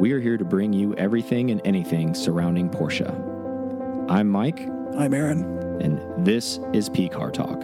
We are here to bring you everything and anything surrounding Porsche. I'm Mike, I'm Aaron. and this is P Car Talk.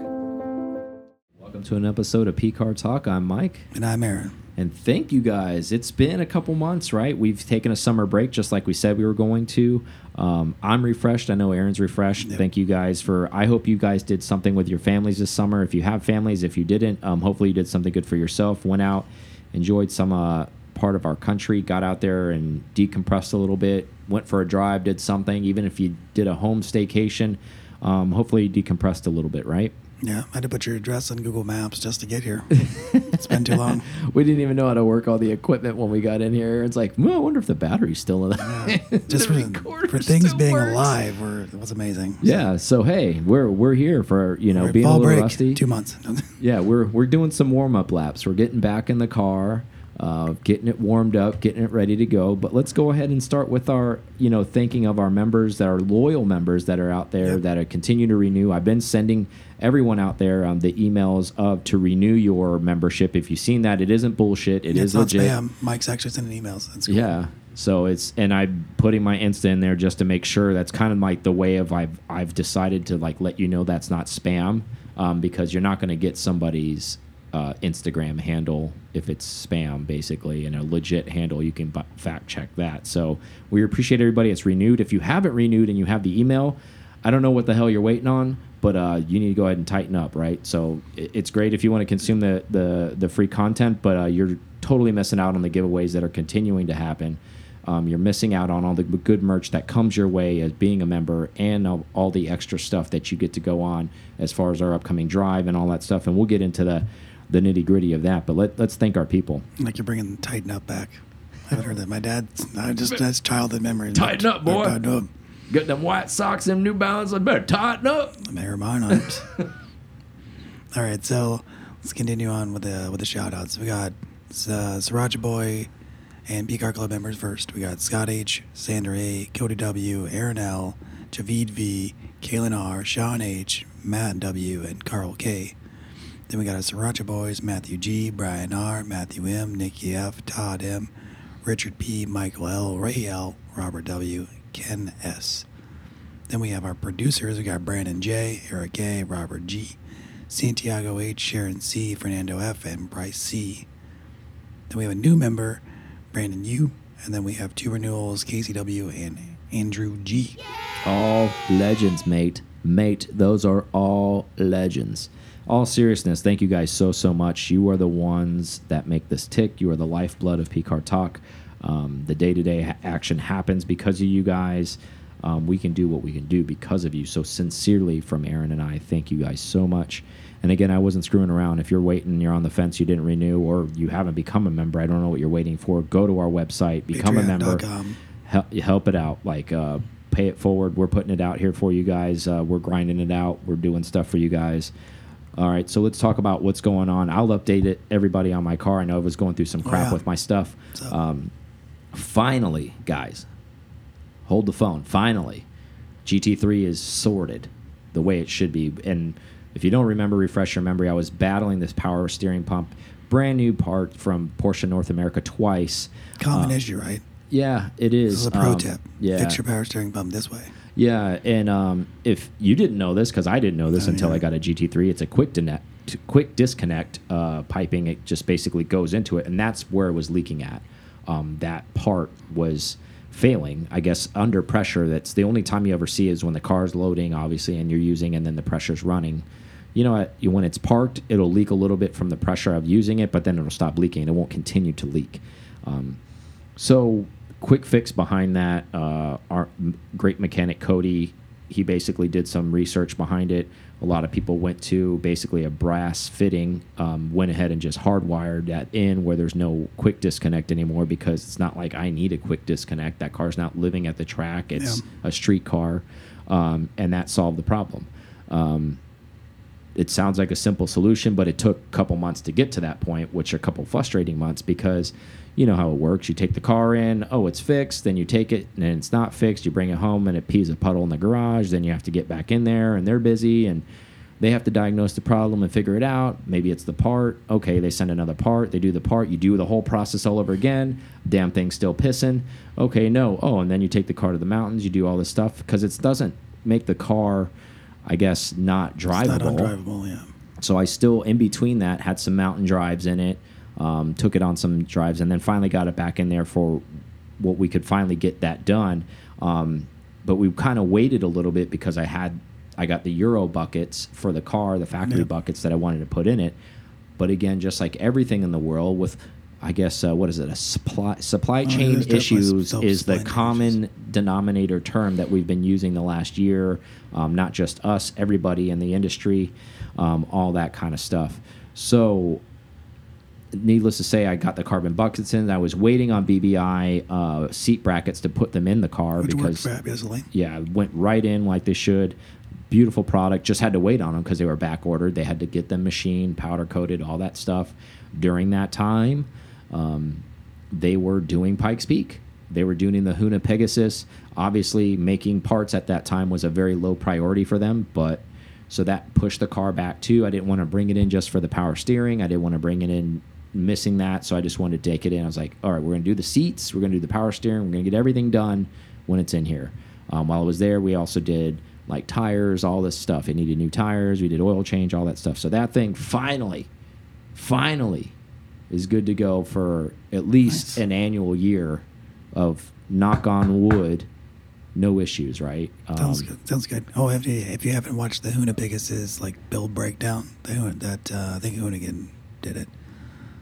Welcome to an episode of P Car Talk. I'm Mike, And I'm Aaron. and thank you guys. It's been a couple months, right? We've taken a summer break just like we said we were going to. Um, I'm refreshed. I know Aaron's refreshed. Yep. Thank you guys for. I hope you guys did something with your families this summer. If you have families, if you didn't, um, hopefully you did something good for yourself. Went out, enjoyed some uh, part of our country, got out there and decompressed a little bit. Went for a drive, did something. Even if you did a home staycation, um, hopefully you decompressed a little bit, right? Yeah, I had to put your address on Google Maps just to get here. it's been too long. we didn't even know how to work all the equipment when we got in here. It's like, well, I wonder if the battery's still in the, Just for, for things being works. alive were, it was amazing. Yeah. So hey, we're we're here for you know We're being a little break, rusty. two months. Yeah, we're we're doing some warm up laps. We're getting back in the car, uh, getting it warmed up, getting it ready to go. But let's go ahead and start with our you know thinking of our members that are loyal members that are out there Yep. that are continue to renew. I've been sending everyone out there um, the emails of to renew your membership. If you've seen that, it isn't bullshit. It is it's not legit. spam. Mike's actually sending emails. That's cool. Yeah. So it's and I'm putting my Insta in there just to make sure that's kind of like the way of I've I've decided to like let you know that's not spam um, because you're not going to get somebody's uh, Instagram handle if it's spam basically and a legit handle you can fact check that. So we appreciate everybody. It's renewed. If you haven't renewed and you have the email, I don't know what the hell you're waiting on, but uh, you need to go ahead and tighten up, right? So it's great if you want to consume the the the free content, but uh, you're totally missing out on the giveaways that are continuing to happen. Um, you're missing out on all the good merch that comes your way as being a member, and all, all the extra stuff that you get to go on as far as our upcoming drive and all that stuff. And we'll get into the the nitty gritty of that. But let, let's thank our people. Like you're bringing Tighten Up back. I haven't heard that. My dad, I just, that's childhood memory. Tighten up, boy. Tighten up. Get them white socks, them New Balance. I better tighten up. I may remind on it. All right, so let's continue on with the with the shout outs. We got uh, Sriracha Boy and P Car Club members first. We got Scott H, Sandra A, Cody W, Aaron L, Javid V, Kaylin R, Sean H, Matt W, and Carl K. Then we got our Sriracha Boys, Matthew G, Brian R, Matthew M, Nikki F, Todd M, Richard P, Michael L, Ray L, Robert W, Ken S. Then we have our producers. We got Brandon J, Eric A, Robert G, Santiago H, Sharon C, Fernando F, and Bryce C. Then we have a new member, Brandon U, and then we have two renewals, Casey W and Andrew G. All legends, mate. Mate, those are all legends. All seriousness, thank you guys so, so much. You are the ones that make this tick. You are the lifeblood of PCAR Talk. Um, the day to day action happens because of you guys. Um, we can do what we can do because of you. So, sincerely, from Aaron and I, thank you guys so much. And again, I wasn't screwing around. If you're waiting, you're on the fence, you didn't renew, or you haven't become a member, I don't know what you're waiting for. Go to our website, become a member help, help it out. Like, uh, pay it forward. We're putting it out here for you guys. Uh, we're grinding it out. We're doing stuff for you guys. All right, so let's talk about what's going on. I'll update it. Everybody on my car. I know I was going through some crap yeah. with my stuff. Um, finally, guys, hold the phone. Finally, GT3 is sorted the way it should be. And if you don't remember, refresh your memory. I was battling this power steering pump, brand new part from Porsche North America twice. Common Uh, issue, right? Yeah, it is. This is a pro Um, tip. Yeah, Fix your power steering pump this way. Yeah, and um, if you didn't know this, because I didn't know this I until know. I got a GT3, it's a quick disconnect, quick disconnect uh, piping. It just basically goes into it, and that's where it was leaking at. Um, that part was failing, I guess, under pressure. That's the only time you ever see is when the car's loading, obviously, and you're using, and then the pressure's running. You know, what? when it's parked, it'll leak a little bit from the pressure of using it, but then it'll stop leaking. It won't continue to leak. Um, so, quick fix behind that. Uh, our great mechanic Cody, he basically did some research behind it. A lot of people went to basically a brass fitting, um, went ahead and just hardwired that in where there's no quick disconnect anymore because it's not like I need a quick disconnect. That car's not living at the track, it's a street car, um, and that solved the problem. Um, it sounds like a simple solution, but it took a couple months to get to that point, which are a couple frustrating months because you know how it works. You take the car in, oh, it's fixed, then you take it and it's not fixed. You bring it home and it pees a puddle in the garage. Then you have to get back in there and they're busy and They have to diagnose the problem and figure it out. Maybe it's the part. Okay, they send another part. They do the part. You do the whole process all over again. Damn thing's still pissing. Okay, no. Oh, and then you take the car to the mountains. You do all this stuff because it doesn't make the car, I guess, not drivable. It's not undrivable, yeah. So I still, in between that, had some mountain drives in it. Um, took it on some drives, and then finally got it back in there for what we could finally get that done. Um, but we kind of waited a little bit because I had I got the Euro buckets for the car, the factory yep. buckets that I wanted to put in it. But again, just like everything in the world, with I guess uh, what is it? A supply supply oh, chain issues is the common issues. denominator term that we've been using the last year. Um, not just us, everybody in the industry, um, all that kind of stuff. So needless to say, I got the carbon buckets in. I was waiting on BBI uh, seat brackets to put them in the car Which because fabulously. Yeah, went right in like they should. Beautiful product. Just had to wait on them because they were back ordered. They had to get them machined, powder coated, all that stuff. During that time, um, they were doing Pikes Peak. They were doing the Hoonipigasus. Obviously, making parts at that time was a very low priority for them, but so that pushed the car back too. I didn't want to bring it in just for the power steering. I didn't want to bring it in missing that, so I just wanted to take it in. I was like, all right, we're going to do the seats, we're going to do the power steering, we're going to get everything done when it's in here. Um, while I was there, we also did like tires, all this stuff. It needed new tires, we did oil change, all that stuff. So that thing finally, finally is good to go for at least nice. an annual year of knock on wood no issues, right? Um, Sounds good. Sounds good. Oh, if you, if you haven't watched the Hoonipigasus like build breakdown, that uh, I think Hoonigan did it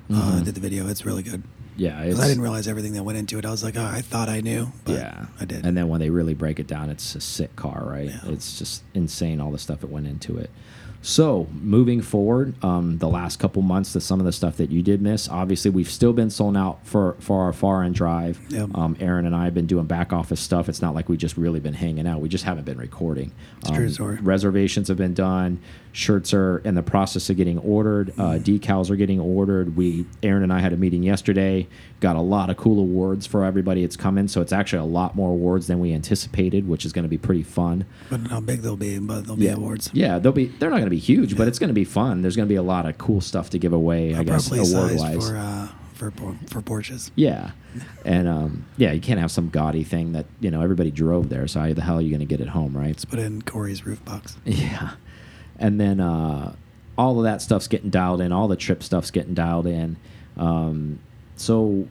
mm -hmm. uh, mm-hmm. did the video. It's really good. Yeah, I didn't realize everything that went into it. I was like, oh, I thought I knew. yeah, I did. And then when they really break it down, it's a sick car, right? Yeah. It's just insane all the stuff that went into it. So moving forward, um, the last couple months, to some of the stuff that you did miss. Obviously, we've still been sold out for for our far end drive. Yep. Um, Aaron and I have been doing back office stuff. It's not like we just really been hanging out. We just haven't been recording. Um, true story. Reservations have been done. Shirts are in the process of getting ordered. Uh, mm-hmm. decals are getting ordered. We Aaron and I had a meeting yesterday. Got a lot of cool awards for everybody. It's coming, so it's actually a lot more awards than we anticipated, which is going to be pretty fun. But how big they'll be, but they'll yeah. be awards. Yeah, they'll be. They're not going to be huge, yeah. but it's going to be fun. There's going to be a lot of cool stuff to give away. I guess award wise. For, uh, for for Porsches. Yeah, and um, yeah, you can't have some gaudy thing that you know everybody drove there. So how the hell are you going to get it home, right? Let's put it in Corey's roof box. Yeah, and then uh, all of that stuff's getting dialed in. All the trip stuff's getting dialed in. Um, so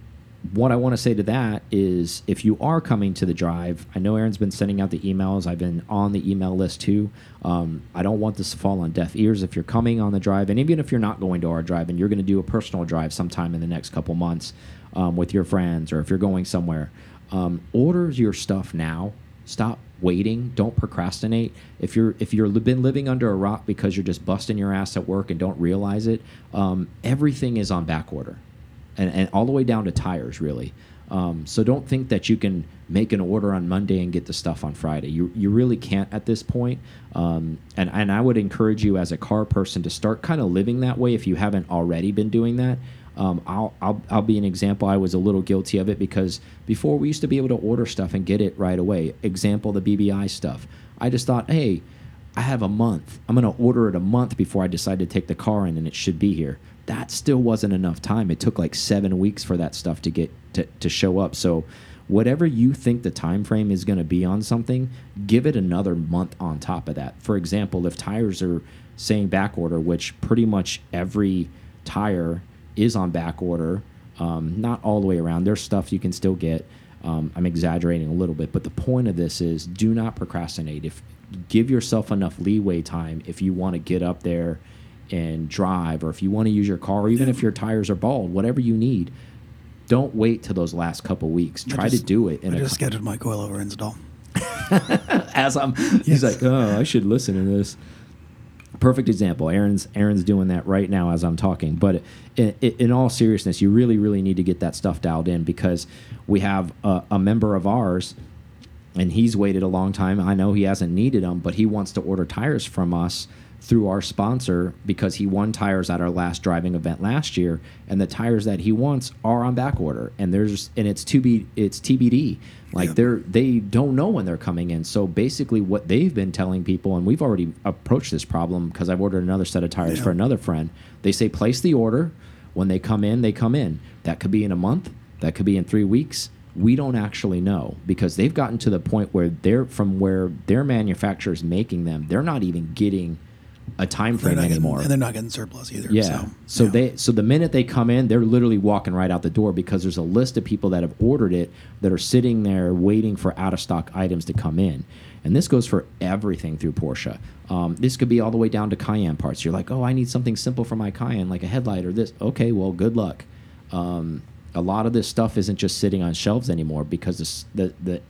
what I want to say to that is if you are coming to the drive, I know Aaron's been sending out the emails. I've been on the email list too. Um, I don't want this to fall on deaf ears if you're coming on the drive. And even if you're not going to our drive and you're going to do a personal drive sometime in the next couple months um, with your friends or if you're going somewhere, um, order your stuff now. Stop waiting. Don't procrastinate. If you're if you're been living under a rock because you're just busting your ass at work and don't realize it, um, everything is on back order and, and all the way down to tires, really. Um, so don't think that you can make an order on Monday and get the stuff on Friday. You you really can't at this point. Um, and and I would encourage you as a car person to start kind of living that way if you haven't already been doing that. Um, I'll, I'll I'll be an example. I was a little guilty of it because before we used to be able to order stuff and get it right away. Example, the BBI stuff. I just thought, hey, I have a month. I'm going to order it a month before I decide to take the car in, and it should be here that still wasn't enough time. It took like seven weeks for that stuff to get to, to show up. So whatever you think the time frame is going to be on something, give it another month on top of that. For example, if tires are saying back order, which pretty much every tire is on back order, um, not all the way around. There's stuff you can still get. Um, I'm exaggerating a little bit, but the point of this is do not procrastinate. If give yourself enough leeway time if you want to get up there and drive, or if you want to use your car, or even if your tires are bald, whatever you need, don't wait till those last couple weeks. Try just, to do it. In I just scheduled my coilover install. As I'm, he's like, oh, I should listen to this. Perfect example. Aaron's Aaron's doing that right now as I'm talking. But in, in all seriousness, you really, really need to get that stuff dialed in because we have a, a member of ours and he's waited a long time. I know he hasn't needed them, but he wants to order tires from us through our sponsor because he won tires at our last driving event last year, and the tires that he wants are on back order, and there's and it's to be it's TBD. Like they're they don't know when they're coming in. So basically, what they've been telling people, and we've already approached this problem because I've ordered another set of tires Yeah. for another friend. They say place the order. When they come in, they come in. That could be in a month. That could be in three weeks. We don't actually know because they've gotten to the point where they're from where their manufacturer is making them. They're not even getting a time frame not getting- anymore. and they're not getting surplus either. Yeah. So, So, yeah. they so the minute they come in, they're literally walking right out the door because there's a list of people that have ordered it that are sitting there waiting for out of stock items to come in. And this goes for everything through Porsche. Um, this could be all the way down to Cayenne parts. You're like, oh, I need something simple for my Cayenne, like a headlight or this. Okay, well, good luck. Um, a lot of this stuff isn't just sitting on shelves anymore because this, the the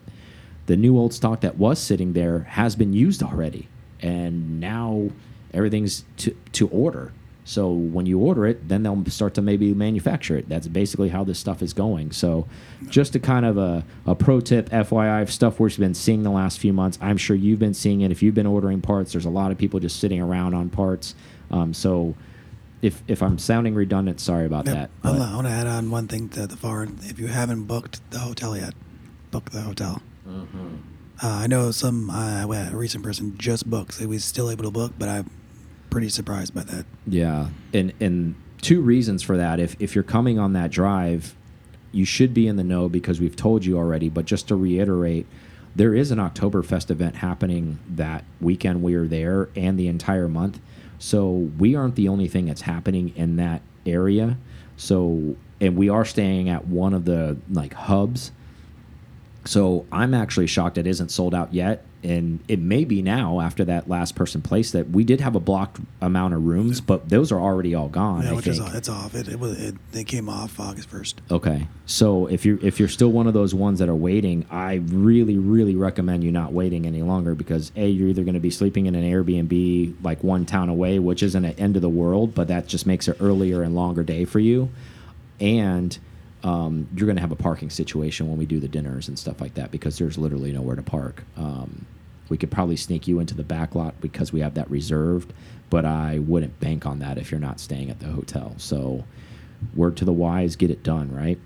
the new old stock that was sitting there has been used already, and now everything's to to order. So when you order it, then they'll start to maybe manufacture it. That's basically how this stuff is going. So, just a kind of a, a pro tip, FYI, of stuff we've been seeing the last few months. I'm sure you've been seeing it. If you've been ordering parts, there's a lot of people just sitting around on parts. Um, so, if if I'm sounding redundant, sorry about Yep. that. I want to add on one thing to the far. If you haven't booked the hotel yet, book the hotel. Mm-hmm. Uh, I know some uh, well, a recent person just booked. So he was still able to book, but I'm pretty surprised by that. Yeah, and and two reasons for that. If if you're coming on that drive, you should be in the know because we've told you already. But just to reiterate, there is an Oktoberfest event happening that weekend. We are there and the entire month. So we aren't the only thing that's happening in that area. So and we are staying at one of the like hubs. So I'm actually shocked it isn't sold out yet, and it may be now after that last person placed that we did have a blocked amount of rooms, but those are already all gone. yeah, I which think. is it's off. It it, was, it they came off August first. Okay, so if you're if you're still one of those ones that are waiting, I really really recommend you not waiting any longer because a you're either going to be sleeping in an Airbnb like one town away, which isn't an end of the world, but that just makes it earlier and longer day for you, and um, you're going to have a parking situation when we do the dinners and stuff like that because there's literally nowhere to park. Um, we could probably sneak you into the back lot because we have that reserved, but I wouldn't bank on that if you're not staying at the hotel. So, word to the wise, get it done, right?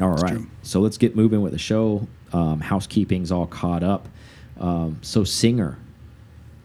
All right. true. So let's get moving with the show. Um, housekeeping's all caught up. Um, so Singer,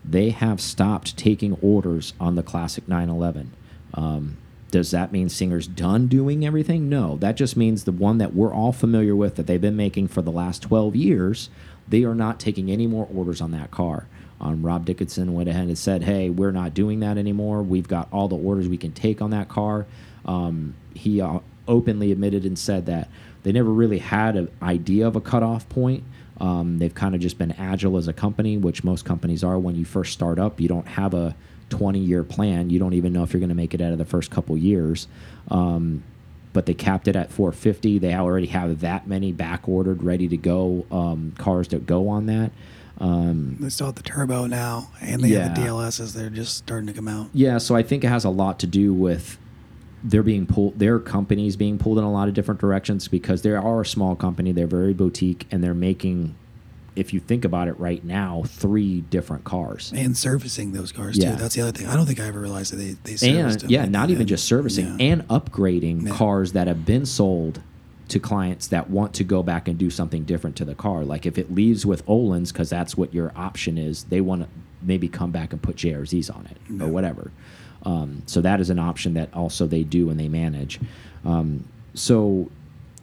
they have stopped taking orders on the classic 911. Um, does that mean Singer's done doing everything? No, that just means the one that we're all familiar with that they've been making for the last 12 years, they are not taking any more orders on that car. Um, Rob Dickinson went ahead and said, "Hey, we're not doing that anymore. We've got all the orders we can take on that car." Um, he uh, openly admitted and said that they never really had an idea of a cutoff point. Um, they've kind of just been agile as a company, which most companies are. When you first start up, you don't have a 20 year plan. You don't even know if you're going to make it out of the first couple years. Um, but they capped it at 450. They already have that many back ordered, ready to go um, cars that go on that. Um, They still have the turbo now, and they have the Yeah. DLSs. They're just starting to come out. Yeah, so I think it has a lot to do with they're being pulled their companies being pulled in a lot of different directions because they are a small company, they're very boutique and they're making if you think about it right now, three different cars. And servicing those cars Yeah. too. That's the other thing. I don't think I ever realized that they they serviced And them. yeah, not even just servicing yeah. and upgrading Yeah. cars that have been sold to clients that want to go back and do something different to the car. Like if it leaves with Öhlins because that's what your option is, they want to maybe come back and put JRZs on it Yeah. or whatever. Um, so that is an option that also they do and they manage. Um, so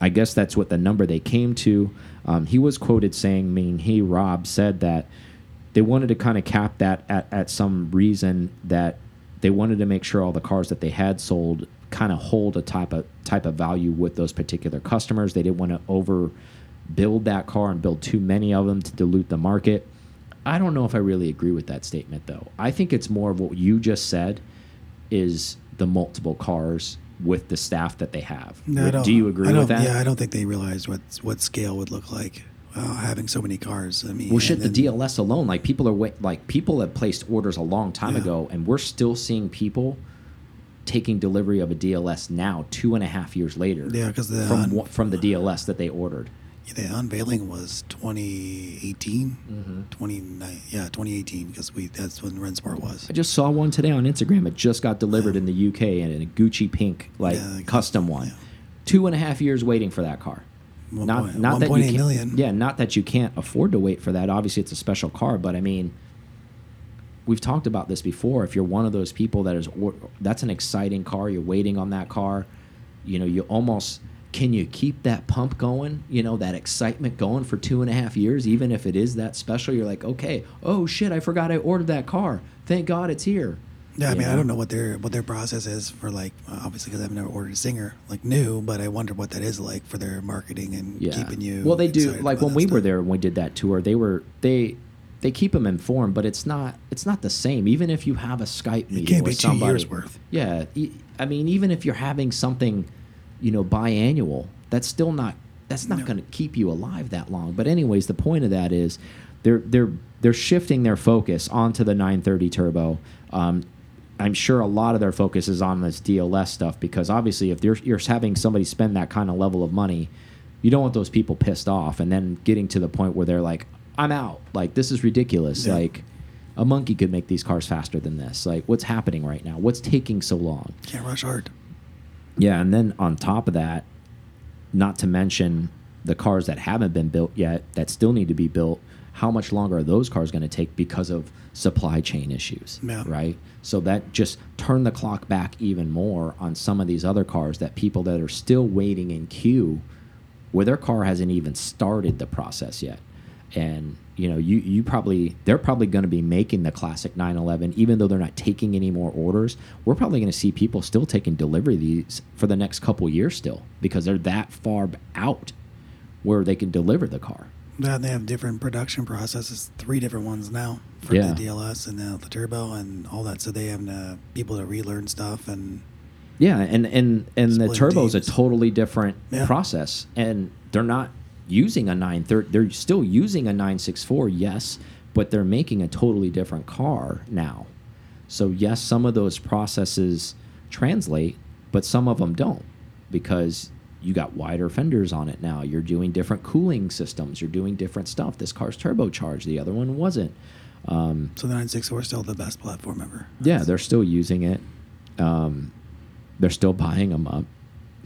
I guess that's what the number they came to. Um, he was quoted saying, meaning he, Rob, said that they wanted to kind of cap that at, at some reason that they wanted to make sure all the cars that they had sold kind of hold a type of type of value with those particular customers. They didn't want to over build that car and build too many of them to dilute the market. I don't know if I really agree with that statement though. I think it's more of what you just said is the multiple cars with the staff that they have. No, don't- you agree with that? Yeah, I don't think they realized what what scale would look like uh, having so many cars. I mean, Well, shit, and the DLS alone, like people are wait, like people have placed orders a long time Yeah. ago, and we're still seeing people taking delivery of a DLS now, two and a half years later. Yeah, because from wha- from the DLS that they ordered. The unveiling was 2018, Mm-hmm. 29, yeah, 2018, because we that's when Rennsport was. I just saw one today on Instagram. It just got delivered in the UK and in a Gucci pink, like Yeah, custom one. yeah. Two and a half years waiting for that car. One not point- not that you can't, million. Yeah, not that you can't afford to wait for that. Obviously, it's a special car, but I mean, we've talked about this before. If you're one of those people that is, or, that's an exciting car. You're waiting on that car. You know, you almost can you keep that pump going? You know, that excitement going for two and a half years, even if it is that special. You're like, okay, oh shit, I forgot I ordered that car. Thank God it's here. Yeah, I mean, I don't know what their what their process is for like obviously because I've never ordered a singer like new, but I wonder what that is like for their marketing and yeah. keeping you. Well, they do. Like when we were there when we did that tour, they were they they keep them informed, but it's not it's not the same. Even if you have a Skype meeting can't with be two years worth. Yeah, I mean, even if you're having something, you know, biannual, that's still not that's not No. going to keep you alive that long. But anyways, the point of that is they're they're they're shifting their focus onto the 930 turbo. Um, I'm sure a lot of their focus is on this DLS stuff because obviously, if you're you're having somebody spend that kind of level of money, you don't want those people pissed off and then getting to the point where they're like, "I'm out. Like this is ridiculous. Yeah. Like a monkey could make these cars faster than this. Like what's happening right now? What's taking so long?" can't rush hard. Yeah, and then on top of that, not to mention the cars that haven't been built yet that still need to be built. How much longer are those cars going to take because of supply chain issues? Yeah. Right. So that just turned the clock back even more on some of these other cars that people that are still waiting in queue, where their car hasn't even started the process yet, and you know you you probably they're probably going to be making the classic 911 even though they're not taking any more orders we're probably going to see people still taking delivery of these for the next couple years still because they're that far out where they can deliver the car Yeah, they have different production processes, three different ones now for Yeah. the DLS and now the turbo and all that. So they have uh, people to relearn stuff and yeah and and and the turbo is a totally different Yeah. process and they're not using a 930 they're still using a 964 yes but they're making a totally different car now so yes some of those processes translate but some of them don't because you got wider fenders on it now you're doing different cooling systems you're doing different stuff this car's turbocharged the other one wasn't um, so the 964 is still the best platform ever. yeah, they're still using it. Um, they're still buying them up.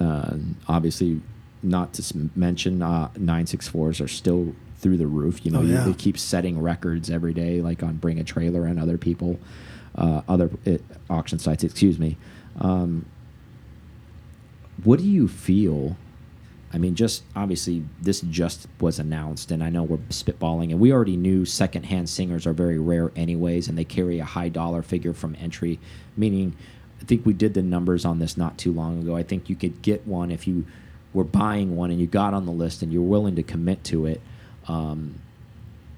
Uh, obviously, not to mention uh, 964s are still through the roof. You know, Oh, yeah. they keep setting records every day, like on Bring a Trailer and other people, uh, other uh, auction sites. Excuse me. Um, what do you feel? I mean, just obviously, this just was announced, and I know we're spitballing, and we already knew secondhand singers are very rare, anyways, and they carry a high dollar figure from entry. Meaning, I think we did the numbers on this not too long ago. I think you could get one if you were buying one and you got on the list and you're willing to commit to it. Um,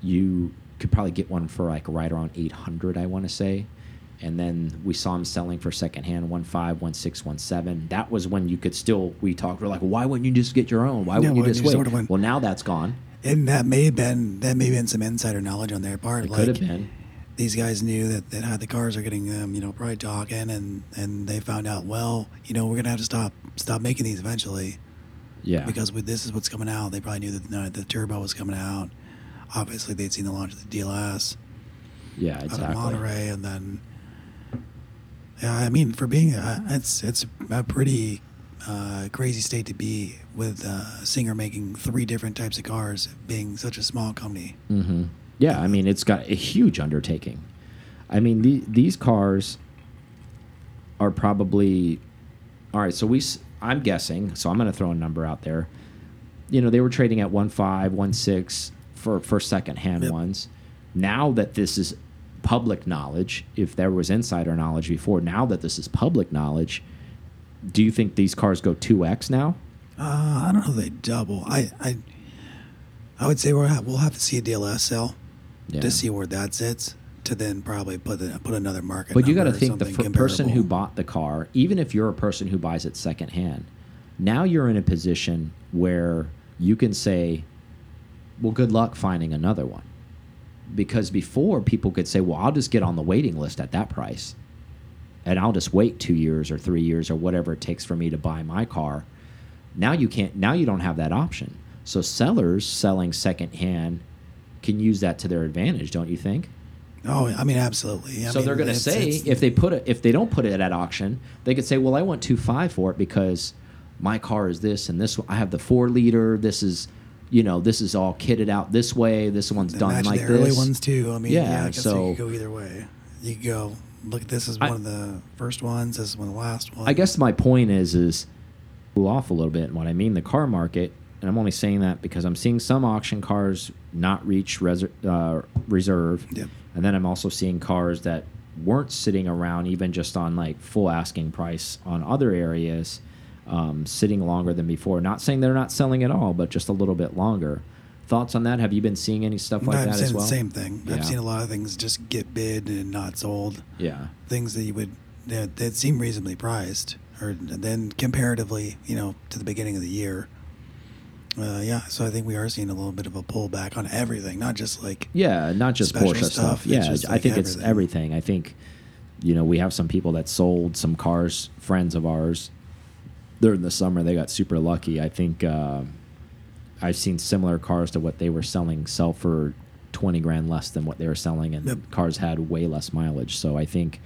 you could probably get one for like right around 800 i want to say and then we saw them selling for secondhand 15 16 17 that was when you could still we talked we're like why wouldn't you just get your own why Yeah, wouldn't you just wait order one? well now that's gone And that may have been that may have been some insider knowledge on their part. it like could have been these guys knew that, that how the cars are getting them, you know probably talking and and they found out well you know we're gonna have to stop stop making these eventually yeah. Because with this is what's coming out they probably knew that the, the turbo was coming out. Obviously they'd seen the launch of the DLS yeah out of Monterey and then yeah I mean for being uh, it's it's a pretty uh, crazy state to be with uh, Singer making three different types of cars being such a small company. Hmm Yeah, I mean, it's got a huge undertaking. I mean, the, these cars are probably all right. So we, I'm guessing. So I'm going to throw a number out there. You know, they were trading at one five, one six for for secondhand Yep. ones. Now that this is public knowledge, if there was insider knowledge before, now that this is public knowledge, do you think these cars go two x now? Uh, I don't know they double. I I, I would say we'll have, we'll have to see a DLS sell Yeah. to see where that sits to then probably put the, put another market. But you got to think the person who bought the car, even if you're a person who buys it secondhand, now you're in a position where you can say, "Well, good luck finding another one," because before people could say, "Well, I'll just get on the waiting list at that price, and I'll just wait two years or three years or whatever it takes for me to buy my car." Now you can't. Now you don't have that option. So sellers selling secondhand can use that to their advantage, don't you think? Oh, I mean, absolutely. I so mean, they're going to say it's- if they put it if they don't put it at auction, they could say, "Well, I want two five for it because my car is this and this. one- I have the four liter. This is, you know, this is all kitted out this way. This one's done like the this. early ones too. I mean, Yeah, yeah, I guess so- you could go either way. You could go look. This is I- one of the first ones. This is one of the last ones. I guess my point is is cool off a little bit. And what I mean the car market, and I'm only saying that because I'm seeing some auction cars not reach uh, reserve, Yep. And then I'm also seeing cars that weren't sitting around even just on like full asking price on other areas, um, sitting longer than before. Not saying they're not selling at all, but just a little bit longer. Thoughts on that? Have you been seeing any stuff like I've that as well? the same thing. Yeah. I've seen a lot of things just get bid and not sold. Yeah. Things that you would that, that seem reasonably priced, or then comparatively, you know, to the beginning of the year. Uh, yeah, so I think we are seeing a little bit of a pullback on everything, not just like Yeah, not just Porsche stuff. stuff, Yeah, I like, think it's everything. everything. I think, you know, we have some people that sold some cars, friends of ours. During the summer, they got super lucky. I think uh, I've seen similar cars to what they were selling sell for twenty grand less than what they were selling, and Yep. cars had way less mileage. So I think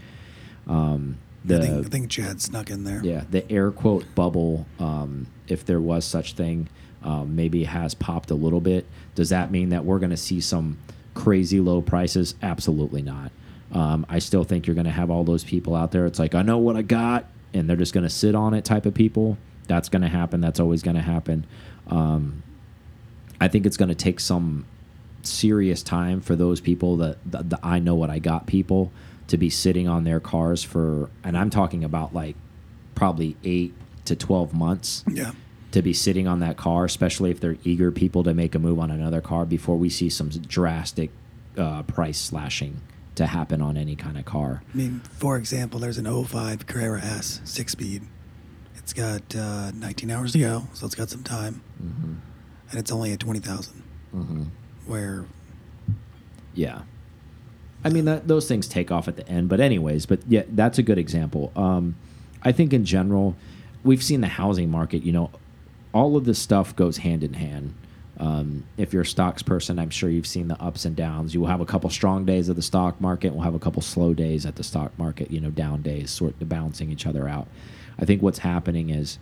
um, the I think, I think Chad snuck in there. yeah, the air quote bubble, um, if there was such thing, um, maybe has popped a little bit. Does that mean that we're going to see some crazy low prices? Absolutely not. Um, I still think you're going to have all those people out there. It's like I know what I got, and they're just going to sit on it. Type of people. That's going to happen. That's always going to happen. Um, I think it's going to take some serious time for those people that the, the I know what I got people to be sitting on their cars for, and I'm talking about like probably eight to 12 months Yeah. To be sitting on that car, especially if they're eager people to make a move on another car before we see some drastic uh, price slashing to happen on any kind of car. I mean, for example, there's an 05 Carrera S six speed. It's got uh, 19 hours to go, so it's got some time, Mm-hmm. and it's only at 20,000. Mm-hmm. Where Yeah. I mean that those things take off at the end, but anyways, but yeah, that's a good example. Um, I think in general, we've seen the housing market. You know, all of this stuff goes hand in hand. Um, if you're a stocks person, I'm sure you've seen the ups and downs. You will have a couple strong days of the stock market. We'll have a couple slow days at the stock market. You know, down days, sort of balancing each other out. I think what's happening is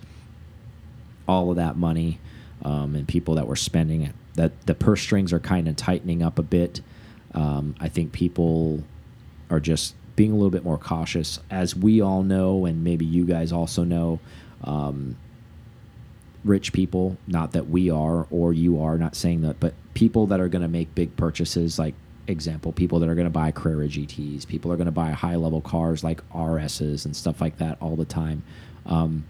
all of that money um, and people that were spending it, that the purse strings are kind of tightening up a bit. Um, I think people are just being a little bit more cautious, as we all know, and maybe you guys also know. Um, rich people, not that we are or you are, not saying that, but people that are going to make big purchases, like example, people that are going to buy Carrera GTs, people are going to buy high level cars like RSs and stuff like that all the time. Um,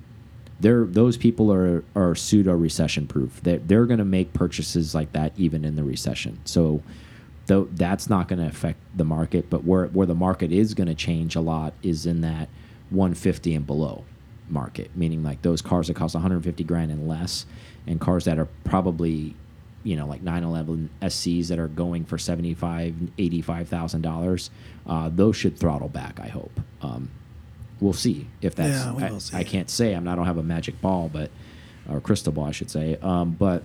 they're those people are are pseudo recession proof. They're, they're going to make purchases like that even in the recession. So though that's not going to affect the market, but where where the market is going to change a lot is in that 150 and below market, meaning like those cars that cost 150 grand and less, and cars that are probably you know like 911 SCs that are going for 75 85,000 dollars. Uh, those should throttle back. I hope. Um, we'll see if that's. Yeah, we I, will see. I can't say. I'm. not- I don't have a magic ball, but or crystal ball, I should say. Um, but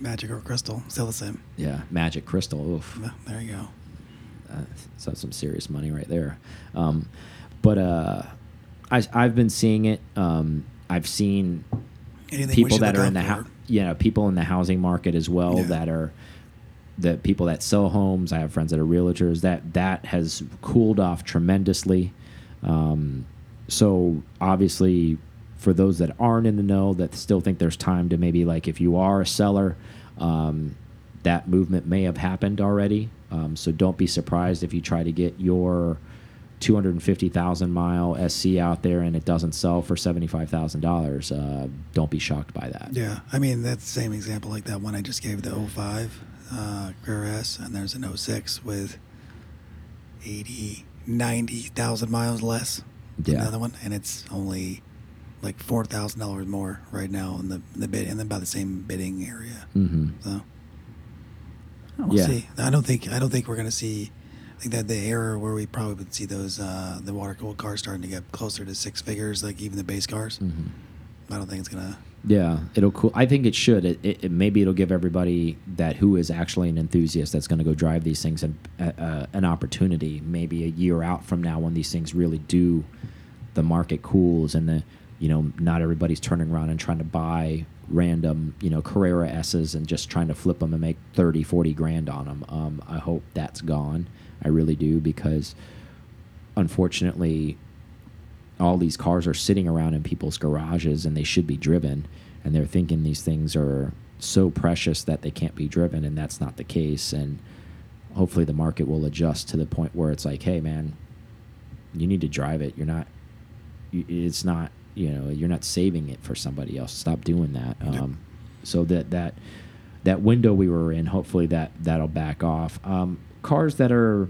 Magic or Crystal, still the same. yeah, magic crystal. Oof There you go. uh, so that's some serious money right there. Um, but uh, I, I've been seeing it. Um, I've seen Anything people that are in the for? hou- you know people in the housing market as well Yeah. that are the people that sell homes. I have friends that are realtors. That that has cooled off tremendously. Um, so obviously, for those that aren't in the know, that still think there's time to maybe like if you are a seller, um, that movement may have happened already. Um, so don't be surprised if you try to get your 250,000 mile SC out there and it doesn't sell for $75,000. Uh, don't be shocked by that. Yeah, I mean that's the same example like that one I just gave the 05 uh, Carrera S, and there's an 06 with 80, 90,000 miles less. than Yeah. the other one, and it's only like four thousand dollars more right now in the the bid, and then about the same bidding area. hmm So we'll Yeah. see. I don't think I don't think we're gonna see. I think that the era where we probably would see those uh, the water cooled cars starting to get closer to six figures, like even the base cars. hmm I don't think it's gonna Yeah, it'll cool. I think it should. It, it, it, maybe it'll give everybody that who is actually an enthusiast that's going to go drive these things an, uh, an opportunity. Maybe a year out from now, when these things really do, the market cools and the you know not everybody's turning around and trying to buy random you know Carrera S's and just trying to flip them and make 30, 40 grand on them. Um, I hope that's gone. I really do because unfortunately all these cars are sitting around in people's garages and they should be driven and they're thinking these things are so precious that they can't be driven and that's not the case and hopefully the market will adjust to the point where it's like hey man you need to drive it. You're not it's not you know you're not saving it for somebody else. Stop doing that. Um, so that that that window we were in hopefully that that'll back off. Um, cars that are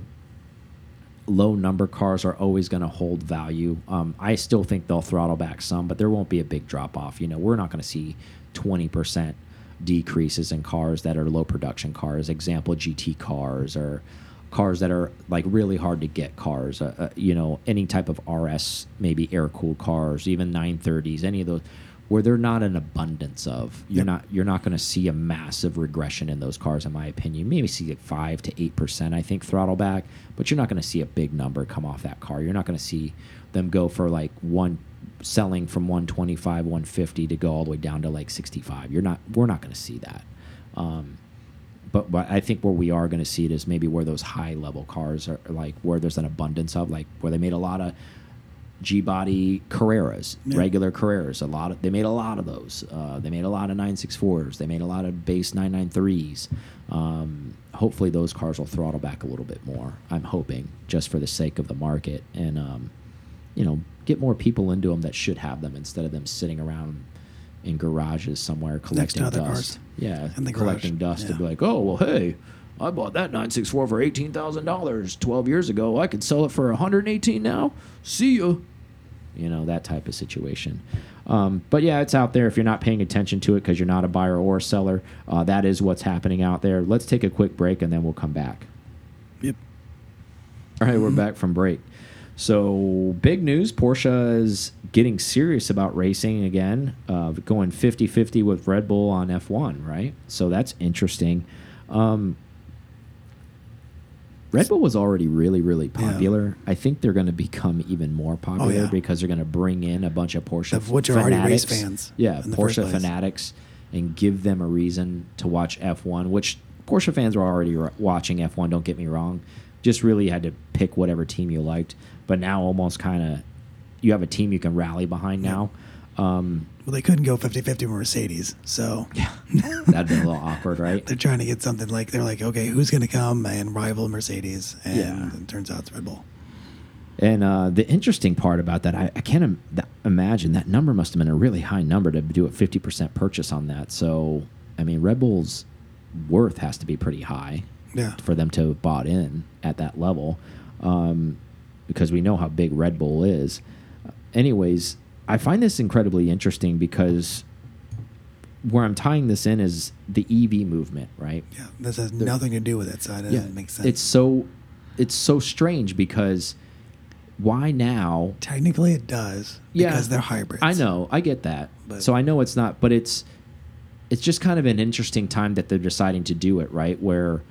low number cars are always going to hold value. Um, I still think they'll throttle back some, but there won't be a big drop off. You know, we're not going to see 20% decreases in cars that are low production cars. Example, GT cars or cars that are like really hard to get cars. Uh, uh, you know, any type of RS, maybe air cooled cars, even 930s, any of those where they're not an abundance of. You're yep. not you're not going to see a massive regression in those cars, in my opinion. Maybe see like five to eight percent, I think, throttle back, but you're not going to see a big number come off that car. You're not going to see them go for like one selling from 125, 150 to go all the way down to like 65. You're not. We're not going to see that. Um, but, but I think where we are going to see it is maybe where those high level cars are like where there's an abundance of like where they made a lot of G body Carreras, yeah. regular Carreras. A lot of they made a lot of those. Uh, they made a lot of 964s. They made a lot of base 993s. Um, hopefully, those cars will throttle back a little bit more. I'm hoping, just for the sake of the market, and um, you know, get more people into them that should have them instead of them sitting around in garages somewhere collecting dust. Cars. Yeah, and the collecting garage. dust yeah. to be like, oh well, hey. I bought that 964 for $18,000 12 years ago. I could sell it for 118 now. See ya you know that type of situation. Um, but yeah, it's out there. If you're not paying attention to it because you're not a buyer or a seller, uh, that is what's happening out there. Let's take a quick break and then we'll come back. Yep. All right, we're back from break. So, big news Porsche is getting serious about racing again, uh, going 50 50 with Red Bull on F1, right? So, that's interesting. Um, Red Bull was already really, really popular. Yeah. I think they're going to become even more oh, popular oh, yeah. because they're going to bring in a bunch of Porsche of which are already race fans. Yeah, Porsche fanatics, and give them a reason to watch F1. Which Porsche fans were already watching F1. Don't get me wrong. Just really had to pick whatever team you liked. But now, almost kind of, you have a team you can rally behind yeah. now. Um, well, they couldn't go 50 50 Mercedes. So, yeah, that'd be a little awkward, right? they're trying to get something like, they're like, okay, who's going to come and rival Mercedes? And yeah. it turns out it's Red Bull. And uh, the interesting part about that, I, I can't Im imagine that number must have been a really high number to do a 50% purchase on that. So, I mean, Red Bull's worth has to be pretty high yeah. for them to have bought in at that level um, because we know how big Red Bull is. Anyways, I find this incredibly interesting because where I'm tying this in is the EV movement, right? Yeah, this has the, nothing to do with it, so it doesn't make sense. It's so it's so strange because why now? Technically, it does. Yeah, because they're hybrids. I know, I get that. But, so I know it's not, but it's it's just kind of an interesting time that they're deciding to do it, right? Where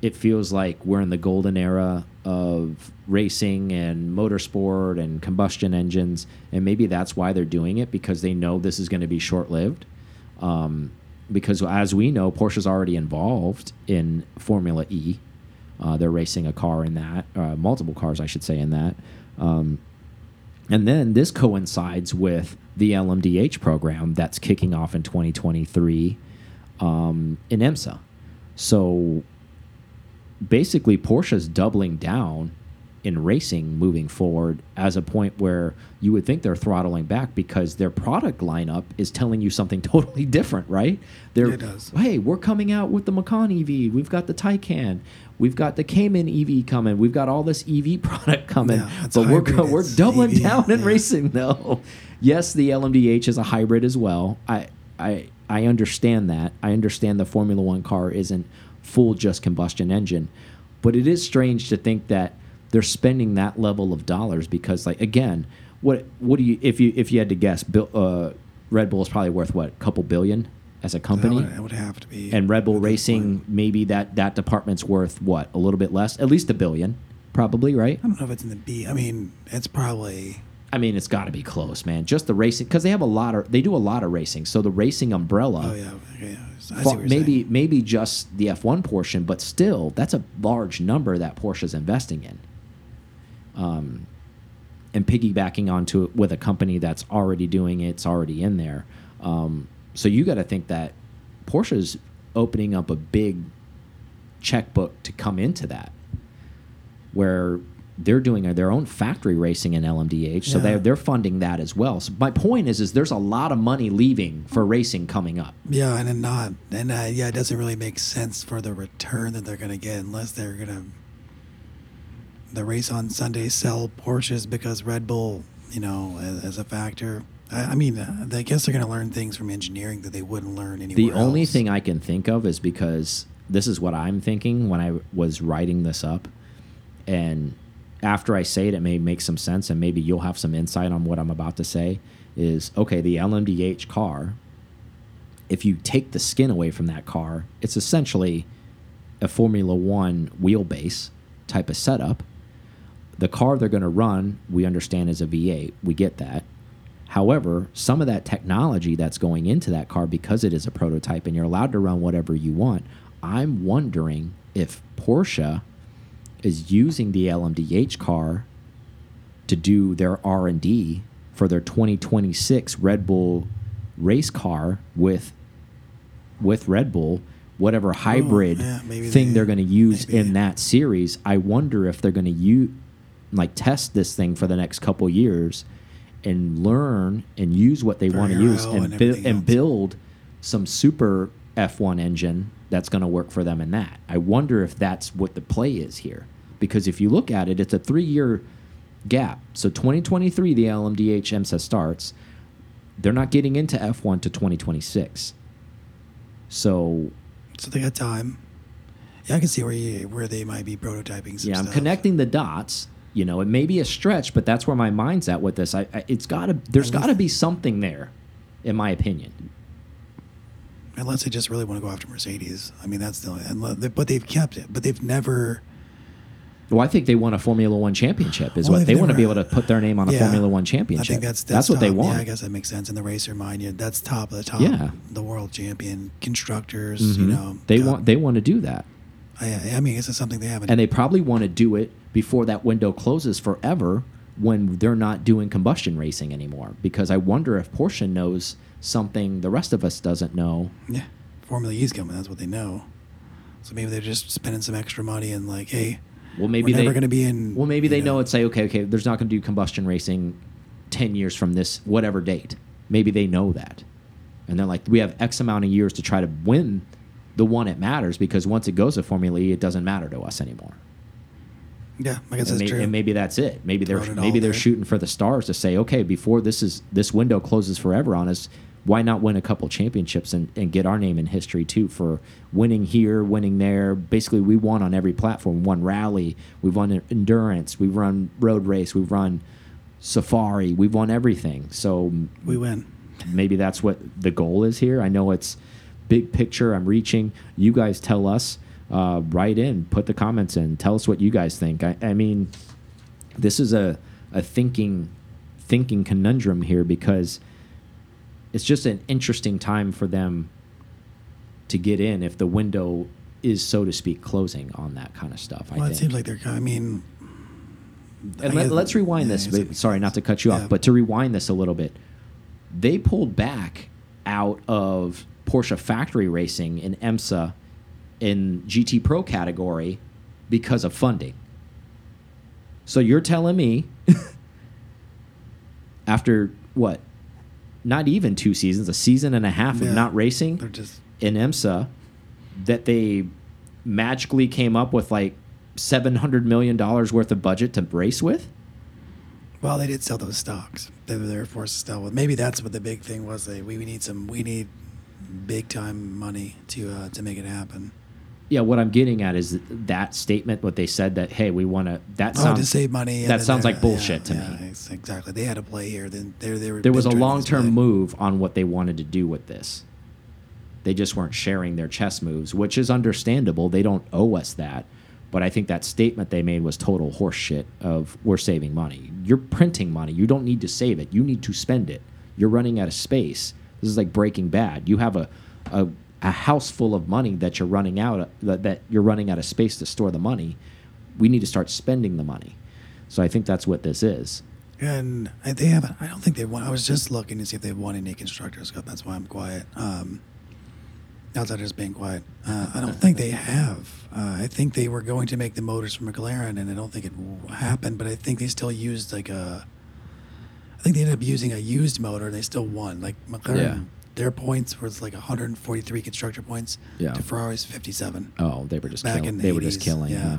it feels like we're in the golden era of racing and motorsport and combustion engines, and maybe that's why they're doing it because they know this is going to be short lived. Um, because as we know, Porsche's already involved in Formula E. Uh, they're racing a car in that, uh, multiple cars, I should say, in that. Um, and then this coincides with the LMDH program that's kicking off in 2023 um, in IMSA. So basically Porsche's doubling down in racing moving forward as a point where you would think they're throttling back because their product lineup is telling you something totally different, right? They're, it does. Hey, we're coming out with the Macan EV. We've got the Taycan. We've got the Cayman EV coming. We've got all this EV product coming. Yeah, but we're we're doubling EV, down in yeah. racing though. yes, the LMDH is a hybrid as well. I I I understand that. I understand the Formula One car isn't full just combustion engine. But it is strange to think that they're spending that level of dollars because, like, again, what what do you if you if you had to guess, Bill, uh, Red Bull is probably worth what, a couple billion as a That company? would, that would have to be. and Red Bull Racing, point. maybe that that department's worth what, a little bit less, at least a billion, probably, right? I don't know if it's in the B. I mean, it's probably. I mean, it's got to be close, man. Just the racing, because they have a lot of, they do a lot of racing. So the racing umbrella, Oh yeah. Okay. yeah. I see fa- what you're maybe saying. maybe just the F1 portion, but still, that's a large number that Porsche's investing in. Um, and piggybacking onto it with a company that's already doing it, it's already in there. Um, so you got to think that Porsche's opening up a big checkbook to come into that, where they're doing their own factory racing in LMDH, so Yeah. they're they're funding that as well. So my point is, is there's a lot of money leaving for racing coming up. Yeah, and not, and uh, yeah, it doesn't really make sense for the return that they're going to get unless they're going to the race on Sunday sell Porsches because Red Bull, you know, as, as a factor. I, I mean, uh, I guess they're going to learn things from engineering that they wouldn't learn anywhere The only else. thing I can think of is because this is what I'm thinking when I was writing this up, and after I say it, it may make some sense, and maybe you'll have some insight on what I'm about to say. Is okay, the LMDH car. If you take the skin away from that car, it's essentially a Formula One wheelbase type of setup. The car they're going to run, we understand, is a V8. We get that. However, some of that technology that's going into that car, because it is a prototype and you're allowed to run whatever you want, I'm wondering if Porsche is using the LMDH car to do their R&D for their 2026 Red Bull race car with with Red Bull, whatever oh, hybrid yeah, thing they- are going to use maybe. in that series. I wonder if they're going to use like test this thing for the next couple years and learn and use what they want to use and, and build everything and build some super F1 engine that's going to work for them in that. I wonder if that's what the play is here. Because if you look at it, it's a three year gap. So 2023, the LMDH IMSA starts. They're not getting into F1 to 2026. So So they got time. Yeah, I can see where you, where they might be prototyping yeah, I'm stuff. connecting the dots. You know, it may be a stretch, but that's where my mind's at with this. I, I it's got to there's At least- got to be something there, in my opinion. Unless they just really want to go after Mercedes. I mean, that's the only, but they've kept it. But they've never. Well, I think they want a Formula One championship. Is Well, what they want to be able to put their name on a Yeah. Formula One I championship. think that's that's, what they want. Yeah, I guess that makes sense in the racer mind. Yeah, that's top of the top. Yeah. the world champion constructors. You Mhm. know, they top- want they want to do that, I, I mean, this is something they haven't. and they probably want to do it before that window closes forever when they're not doing combustion racing anymore. Because I wonder if Porsche knows something the rest of us doesn't know. yeah, Formula E's coming. That's what they know. So maybe they're just spending some extra money and like, hey, Well, maybe we're they never going to be in. Well, maybe they know it's say, okay, okay, there's not going to do combustion racing ten years from this whatever date. Maybe they know that, and they're like, we have X amount of years to try to win the one it matters because once it goes to Formula E, it doesn't matter to us anymore. Yeah, I guess And, that's may- true. and maybe that's it. Maybe they're it maybe they're there. shooting for the stars to say, okay, before this is this window closes forever on us, why not win a couple championships and, and get our name in history too for winning here, winning there. Basically, we won on every platform. Won rally, we've won endurance, we've run road race, we've run safari, we've won everything. So we win. maybe that's what the goal is here. I know it's big picture. I'm reaching. You guys tell us. Uh, write in, put the comments in, tell us what you guys think. I, I mean, this is a a thinking thinking conundrum here because it's just an interesting time for them to get in if the window is so to speak closing on that kind of stuff. I Well, it think. seems like they're. I mean, I And let, guess- us rewind yeah, this. guess that but- makes Sorry, not to cut you Yeah. off, but to rewind this a little bit. They pulled back out of Porsche factory racing in IMSA in GT Pro category because of funding. So you're telling me after what? Not even two seasons, a season and a half Yeah. of not racing just. in IMSA that they magically came up with like seven hundred million dollars worth of budget to race with. Well, they did sell those stocks. They were forced to sell. With maybe that's what the big thing was. They we, we need some. We need big time money to uh, to make it happen. Yeah, what I'm getting at is that statement. What they said that hey, we want to. That Oh, sounds to save money. That sounds like bullshit yeah, to yeah, me. Exactly. They had a play here. Then they, they were. there was a long term move on what they wanted to do with this. They just weren't sharing their chess moves, which is understandable. They don't owe us that. But I think that statement they made was total horseshit of we're saving money. You're printing money. You don't need to save it. You need to spend it. You're running out of space. This is like Breaking Bad. You have a a, a house full of money that you're running out of, that, that you're running out of space to store the money. We need to start spending the money. So I think that's what this is. And I- they haven't. I don't think they won. I was just looking to see if they've won any constructors cup. That's why I'm quiet. Um, outside of just being quiet, uh, I don't think they have. Uh, I think they were going to make the motors for McLaren, and I don't think it happened. But I think they still used like a. I think they ended up using a used motor, and they still won. Like McLaren, Yeah. Their points was like 143 constructor points Yeah. to Ferrari's 57. Oh, they were just Back killing. in the They were just killing. yeah. Yeah.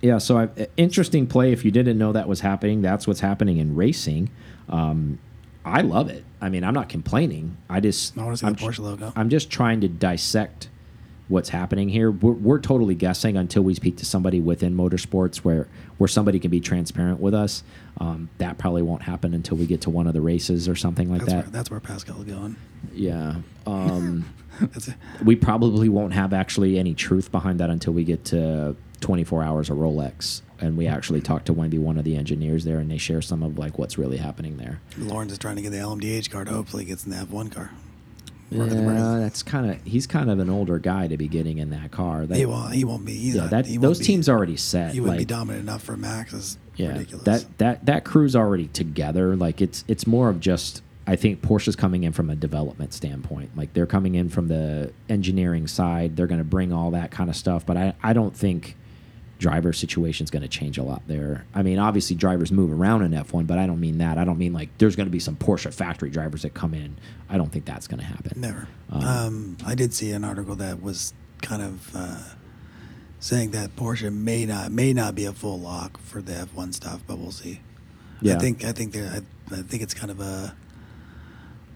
Yeah. So, I, interesting play. If you didn't know that was happening, that's what's happening in racing. Um, I love it. I mean, I'm not complaining. I just I want to see I'm, the Porsche logo. I'm just trying to dissect what's happening here. We're, we're totally guessing until we speak to somebody within motorsports where where somebody can be transparent with us. Um, that probably won't happen until we get to one of the races or something like that's that. where that's where Pascal's going. Yeah. Um, we probably won't have actually any truth behind that until we get to 24 hours of Rolex and we actually talk to maybe one of the engineers there and they share some of like what's really happening there. Lawrence is trying to get the LMDH card. Hopefully, he gets in the F1 car. Yeah, the that's kind of he's kind of an older guy to be getting in that car. That, he won't. He won't be. He's yeah, not, that he those be- teams already set. He wouldn't be dominant enough for Max. Is yeah, ridiculous. that that that crew's already together. Like it's it's more of just I think Porsche's coming in from a development standpoint. Like they're coming in from the engineering side. They're going to bring all that kind of stuff. But I I don't think driver situation's going to change a lot there. I mean, obviously drivers move around in F1, but I don't mean that. I don't mean like there's going to be some Porsche factory drivers that come in. I don't think that's going to happen. Never. Um, Um, I did see an article that was kind of uh, saying that Porsche may not may not be a full lock for the F1 stuff, but we'll see. Yeah. I think I think I, I think it's kind of a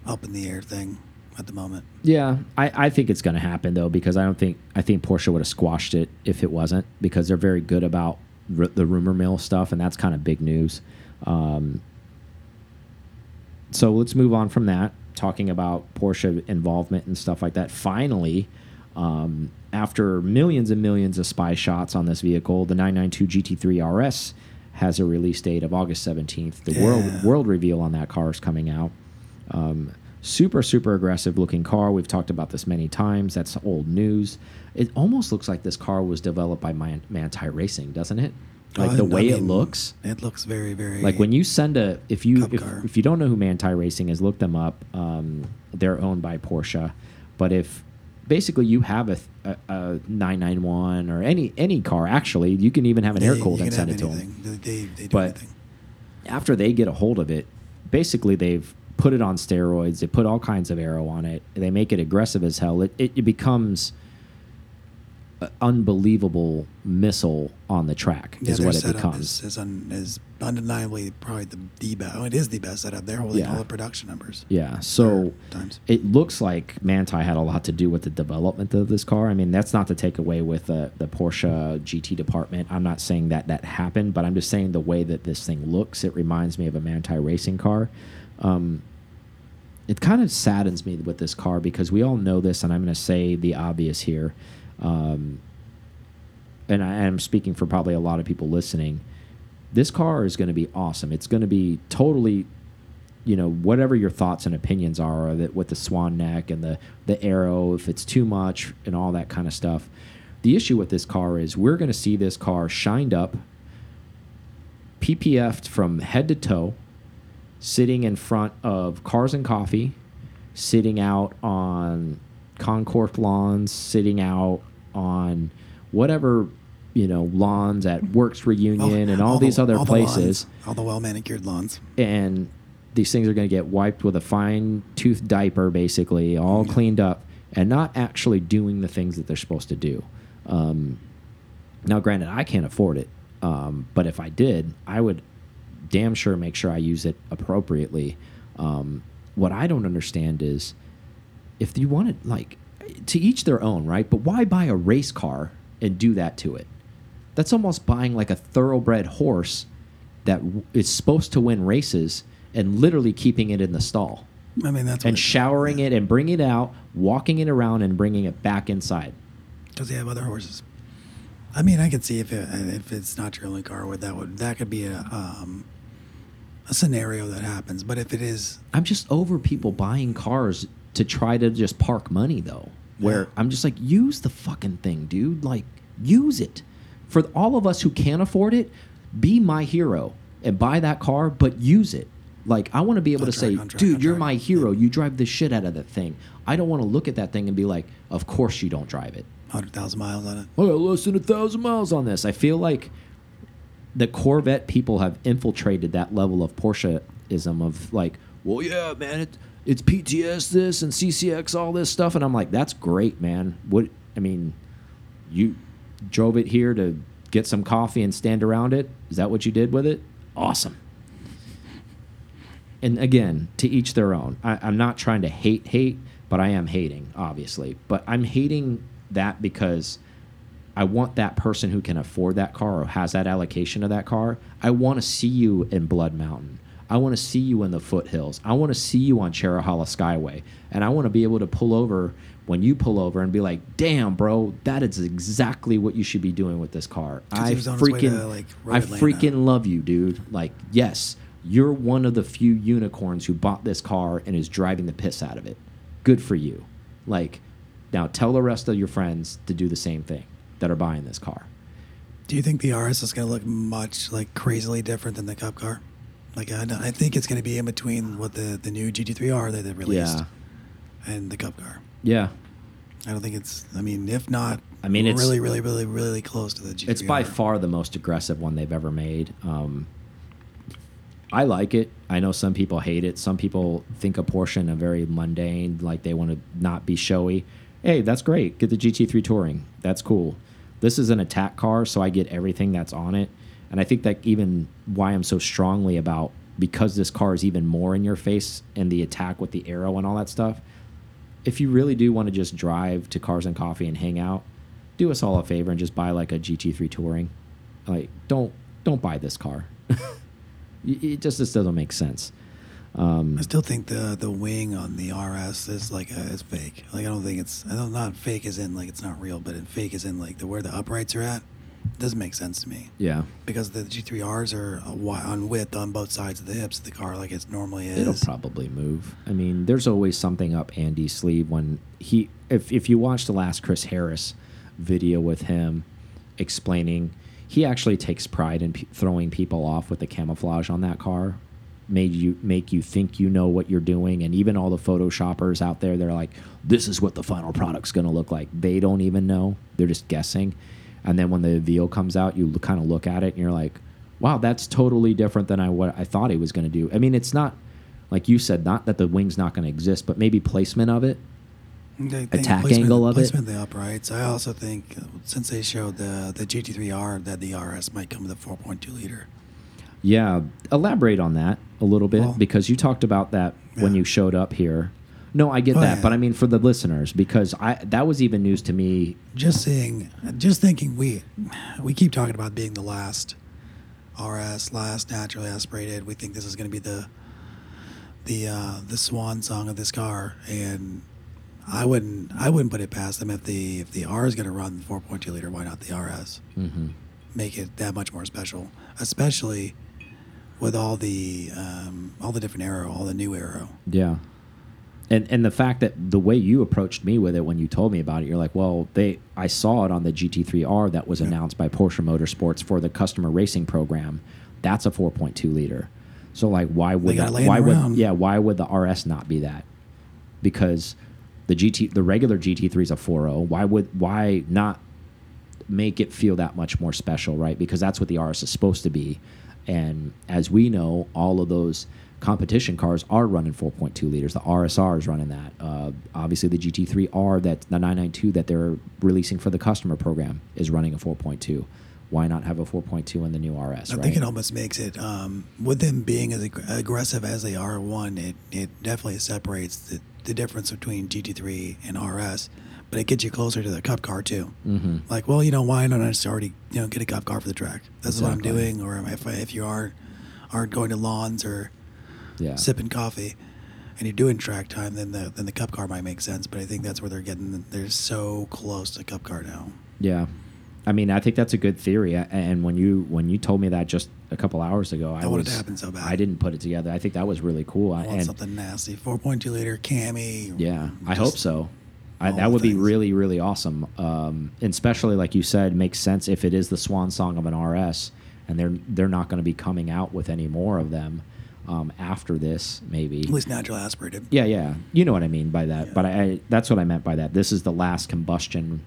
up in the air thing at the moment. Yeah, I, I think it's going to happen though because I don't think I think Porsche would have squashed it if it wasn't because they're very good about r the rumor mill stuff and that's kind of big news. Um, so let's move on from that, talking about Porsche involvement and stuff like that. Finally, um, after millions and millions of spy shots on this vehicle, the 992 GT3 RS has a release date of August 17th. The Yeah. world world reveal on that car is coming out. Um, super super aggressive looking car. We've talked about this many times. That's old news. It almost looks like this car was developed by Man Manthey Racing, doesn't it? Like Uh, the I way it looks. It looks very very Like when you send a if you if, if you don't know who Manthey Racing is, look them up. Um, they're owned by Porsche, but if basically you have a, a, a 991 or any any car, actually, you can even have an they, air cooled and send it to them. They, they, But- anything. After they get a hold of it, basically they've put it on steroids. They put all kinds of aero on it. They make it aggressive as hell. It it, it becomes an unbelievable missile on the track Yeah, is what it becomes. Is, is, un, is undeniably probably the, the best. Oh, it is the best setup. They're holding Yeah. all the production numbers. Yeah. So it looks like Manthey had a lot to do with the development of this car. I mean, that's not to take away with the, the Porsche GT department. I'm not saying that that happened, but I'm just saying the way that this thing looks, it reminds me of a Manthey racing car. Um, it kind of saddens me with this car because we all know this, and I'm going to say the obvious here. Um, and I am speaking for probably a lot of people listening. This car is going to be awesome. It's going to be totally you know whatever your thoughts and opinions are it with the swan neck and the the aero if it's too much and all that kind of stuff the issue with this car is we're going to see this car shined up ppf'd from head to toe sitting in front of cars and coffee sitting out on concours lawns sitting out on whatever you know lawns at Werks Reunion and all, the- these other all the places lawns, all the well manicured lawns. and these things are going to get wiped with a fine tooth diaper, basically, all cleaned up, and not actually doing the things that they're supposed to do. Um, now, granted, I can't afford it, um, but if I did, I would damn sure make sure I use it appropriately. Um, what I don't understand is if you want to, like, to each their own, right? But why buy a race car and do that to it? That's almost buying like a thoroughbred horse that is supposed to win races and literally keeping it in the stall I mean, that's and showering it and bringing it out, walking it around and bringing it back inside. because they have other horses. I mean, I could see if it, if it's not your only car, what that would that could be a um, a scenario that happens. But if it is, I'm just over people buying cars to try to just park money though. Where Yeah. I'm just like, use the fucking thing, dude. Like, use it. For all of us who can't afford it, be my hero and buy that car, but use it. Like, I want to be able to say, contract, dude, you're my hero. You drive the shit out of that thing. I don't want to look at that thing and be like, of course you don't drive it. hundred thousand miles on it. I got less than a thousand miles on this. I feel like the Corvette people have infiltrated that level of Porscheism of like, well, yeah, man, it, it's PTS this and CCX all this stuff, and I'm like, that's great, man. What I mean, you drove it here to get some coffee and stand around it. Is that what you did with it? Awesome. And again, to each their own. I, I'm not trying to hate hate, but I am hating, obviously. But I'm hating that because I want that person who can afford that car or has that allocation of that car. I want to see you in Blood Mountain. I want to see you in the foothills. I want to see you on Cherohala Skyway. And I want to be able to pull over when you pull over and be like, damn, bro, that is exactly what you should be doing with this car. I was on his way freaking, to, like, I Atlanta. freaking love you, dude. Like, yes, you're one of the few unicorns who bought this car and is driving the piss out of it. Good for you. Like, now tell the rest of your friends to do the same thing that are buying this car. Do you think the RS is going to look much like crazily different than the Cup car? Like I, I think it's going to be in between what the the new GT3R that they released Yeah. and the Cup car. Yeah. I don't think it's. I mean, if not, I mean, it's- really, really, really, really close to the GT3R. It's by far the most aggressive one they've ever made. Um, I like it. I know some people hate it. Some people think a Porsche a very mundane, like they want to not be showy. Hey, that's great. Get the GT3 Touring. That's cool. This is an attack car, so I get everything that's on it. And I think that even why I'm so strongly about because this car is even more in your face and the attack with the aero and all that stuff. If you really do want to just drive to Cars and Coffee and hang out, do us all a favor and just buy like a GT3 Touring. Like, don't don't buy this car. it just this doesn't make sense. Um, I still think the the wing on the RS is like a, is fake. Like I don't think it's. I don't not fake as in like it's not real, but it fake as in like the where the uprights are at. Doesn't make sense to me yeah, because the G3Rs are wi- on width on both sides of the hips of the car, like it normally is. it'll probably move. I mean, there's always something up Andy's sleeve when he. If if you watch the last Chris Harris video with him explaining, he actually takes pride in p throwing people off with the camouflage on that car. Made you make you think you know what you're doing, and even all the photoshoppers out there, they're like, "This is what the final product's going to look like." They don't even know; they're just guessing. And then when the veal comes out, you kind of look at it and you're like, "Wow, that's totally different than I what I thought he was going to do." I mean, it's not like you said, not that the wing's not going to exist, but maybe placement of it. Attack angle of it. placement of the uprights. I also think uh, since they showed the the GT3R that the RS might come with a 4.2 liter. Yeah, elaborate on that a little bit Well- because you talked about that when you showed up here. No, I get Oh, that, yeah. but I mean for the listeners because I that was even news to me. Just seeing, just thinking, we we keep talking about being the last RS, last naturally aspirated. We think this is going to be the the uh, the swan song of this car, and I wouldn't I wouldn't put it past them if the if the R is going to run 4.2 liter. Why not the RS? hmm Make it that much more special, especially with all the um, all the different aero, all the new aero. Yeah, and and the fact that the way you approached me with it when you told me about it, you're like, well, they I saw it on the GT3R that was Yeah. announced by Porsche Motorsports for the customer racing program. That's a 4.2 liter. So like, why would gotta the- lay it why would yeah why would the RS not be that? Because the GT the regular GT3 is a 4.0. Why would why not make it feel that much more special, right? Because that's what the RS is supposed to be. And as we know, all of those competition cars are running 4.2 liters. The RSR is running that. Uh, obviously, the GT3R, that the 992 that they're releasing for the customer program, is running a 4.2. Why not have a 4.2 in the new RS? I right? think it almost makes it, um, with them being as ag- aggressive as they are, one, it, it definitely separates the, the difference between GT3 and RS. But it gets you closer to the cup car too. Mm-hmm. Like, well, you know, why don't I just already you know get a cup car for the track? That's is what I'm doing. Or if I, if you are aren't going to lawns or Yeah. sipping coffee, and you're doing track time, then the then the cup car might make sense. But I think that's where they're getting. They're so close to cup car now. Yeah, I mean, I think that's a good theory. And when you when you told me that just a couple hours ago, I I wanted was to happen so bad. I didn't put it together. I think that was really cool. I want and something nasty. 4.2 liter cami. yeah, I hope so. I, that would be really really awesome. Um, and especially like you said, makes sense if it is the swan song of an RS, and they're they're not going to be coming out with any more of them um, after this. Maybe At least natural aspirated. Yeah, yeah. You know what I mean by that. Yeah. But I, I that's what I meant by that. This is the last combustion,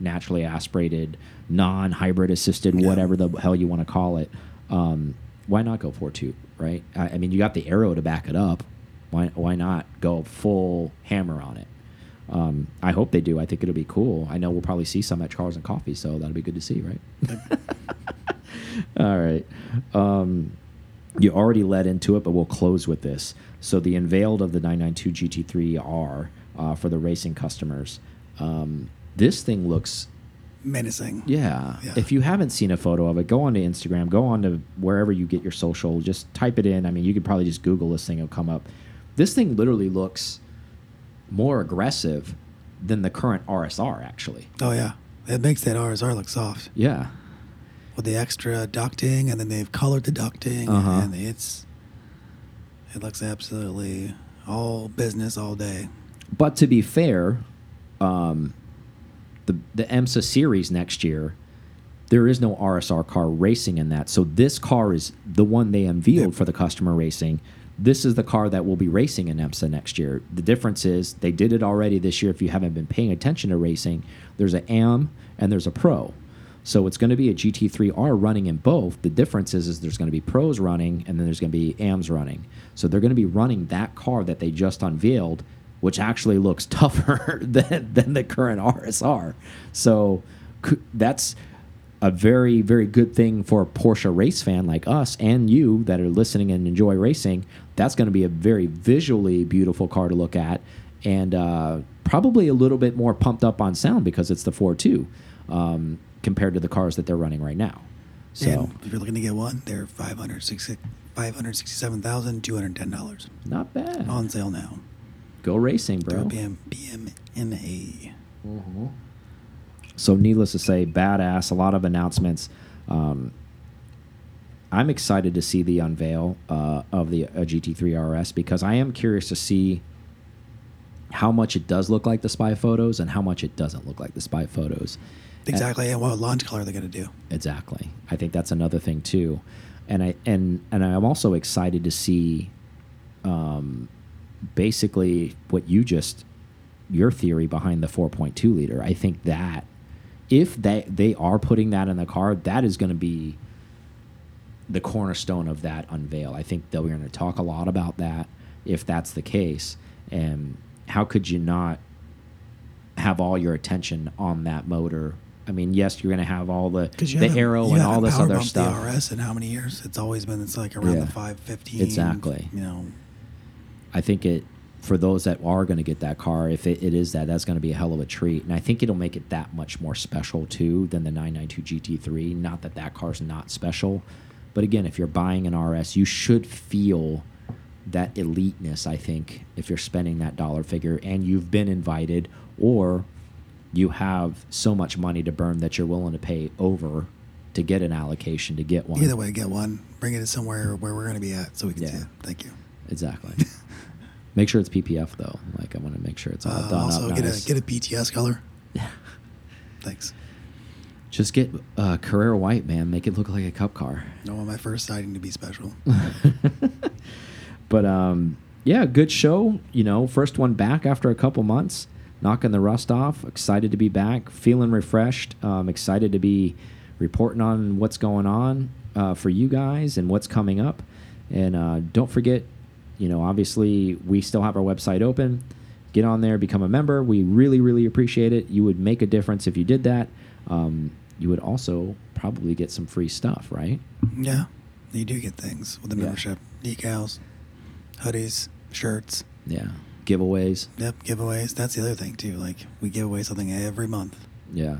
naturally aspirated, non-hybrid assisted, Yeah. whatever the hell you want to call it. Um, why not go four two? Right? I, I mean, you got the aero to back it up. Why why not go full hammer on it? Um, I hope they do. I think it'll be cool. I know we'll probably see some at Charles and Coffee, so that'll be good to see, right? All right. Um, you already led into it, but we'll close with this. So the unveiled of the 992 GT3R uh, for the racing customers. Um, this thing looks, Menacing. yeah. Yeah. If you haven't seen a photo of it, go on to Instagram, go on to wherever you get your social, just type it in. I mean, you could probably just Google this thing; it'll come up. This thing literally looks more aggressive than the current RSR, actually. Oh yeah, it makes that RSR look soft Yeah. with the extra ducting, and then they've colored the ducting, Uh-huh. and it's it looks absolutely all business all day. But to be fair, um, the the IMSA series next year, there is no RSR car racing in that. So this car is the one they unveiled for the customer racing. This is the car that will be racing in IMSA next year. The difference is they did it already this year. If you haven't been paying attention to racing, there's an AM and there's a Pro. So it's going to be a GT3R running in both. The difference is, is there's going to be pros running and then there's going to be AMs running. So they're going to be running that car that they just unveiled, which actually looks tougher than, than the current RSR. So that's a very, very good thing for a Porsche race fan like us and you that are listening and enjoy racing. That's going to be a very visually beautiful car to look at and uh, probably a little bit more pumped up on sound because it's the 4.2 um, compared to the cars that they're running right now. So and if you're looking to get one, they're five hundred sixty five hundred sixty seven thousand two hundred ten dollars not bad. on sale now. Go racing, bro. BM BMNA. So, needless to say, badass. A lot of announcements. Um, I'm excited to see the unveil uh, of the uh, GT3 RS because I am curious to see how much it does look like the spy photos and how much it doesn't look like the spy photos. Exactly, and what launch color are they're gonna do. Exactly. I think that's another thing too, and I and and I'm also excited to see, um, basically what you just your theory behind the 4.2 liter. I think that if they they are putting that in the car, that is going to be the cornerstone of that unveil. I think that we're going to talk a lot about that if that's the case. And how could you not have all your attention on that motor? I mean, yes, you're going to have all the the aero you and all this other stuff. The RS in how many years? It's always been it's like around Yeah. the five fifteen. Exactly. You know, I think it for those that are going to get that car, if it, it is that, that's going to be a hell of a treat, and I think it'll make it that much more special too than the 992 GT3. Not that that car's not special, but again, if you're buying an RS, you should feel that eliteness. I think if you're spending that dollar figure and you've been invited, or you have so much money to burn that you're willing to pay over to get an allocation to get one. either way, get one. Bring it to somewhere where we're gonna be at, so we can see it. Thank you. Exactly. make sure it's PPF though. Like I want to make sure it's all Uh, done also, up get nice. a get a PTS color. Yeah. Thanks. Just get uh, Carrera White, man. Make it look like a cup car. I want my first sighting to be special. But um, yeah, good show. You know, first one back after a couple months, knocking the rust off. Excited to be back, feeling refreshed. Um, excited to be reporting on what's going on uh, for you guys and what's coming up. And uh, don't forget, you know, obviously we still have our website open. Get on there, become a member. We really, really appreciate it. You would make a difference if you did that. Um, you would also probably get some free stuff, right? yeah, you do get things with the Yeah. membership: decals, hoodies, shirts. Yeah. giveaways. Yep, giveaways. That's the other thing too. Like we give away something every month. Yeah.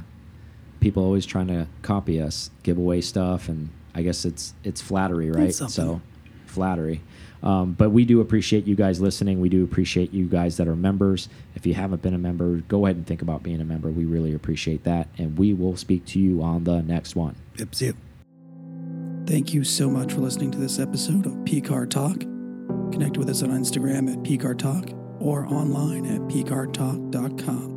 People always trying to copy us, give away stuff, and I guess it's it's flattery, right? It's so flattery. Um, but we do appreciate you guys listening. We do appreciate you guys that are members. If you haven't been a member, go ahead and think about being a member. We really appreciate that, and we will speak to you on the next one. Yep, see you. Thank you so much for listening to this episode of PCAR Talk. Connect with us on Instagram at PCAR Talk or online at PCARTalk.com.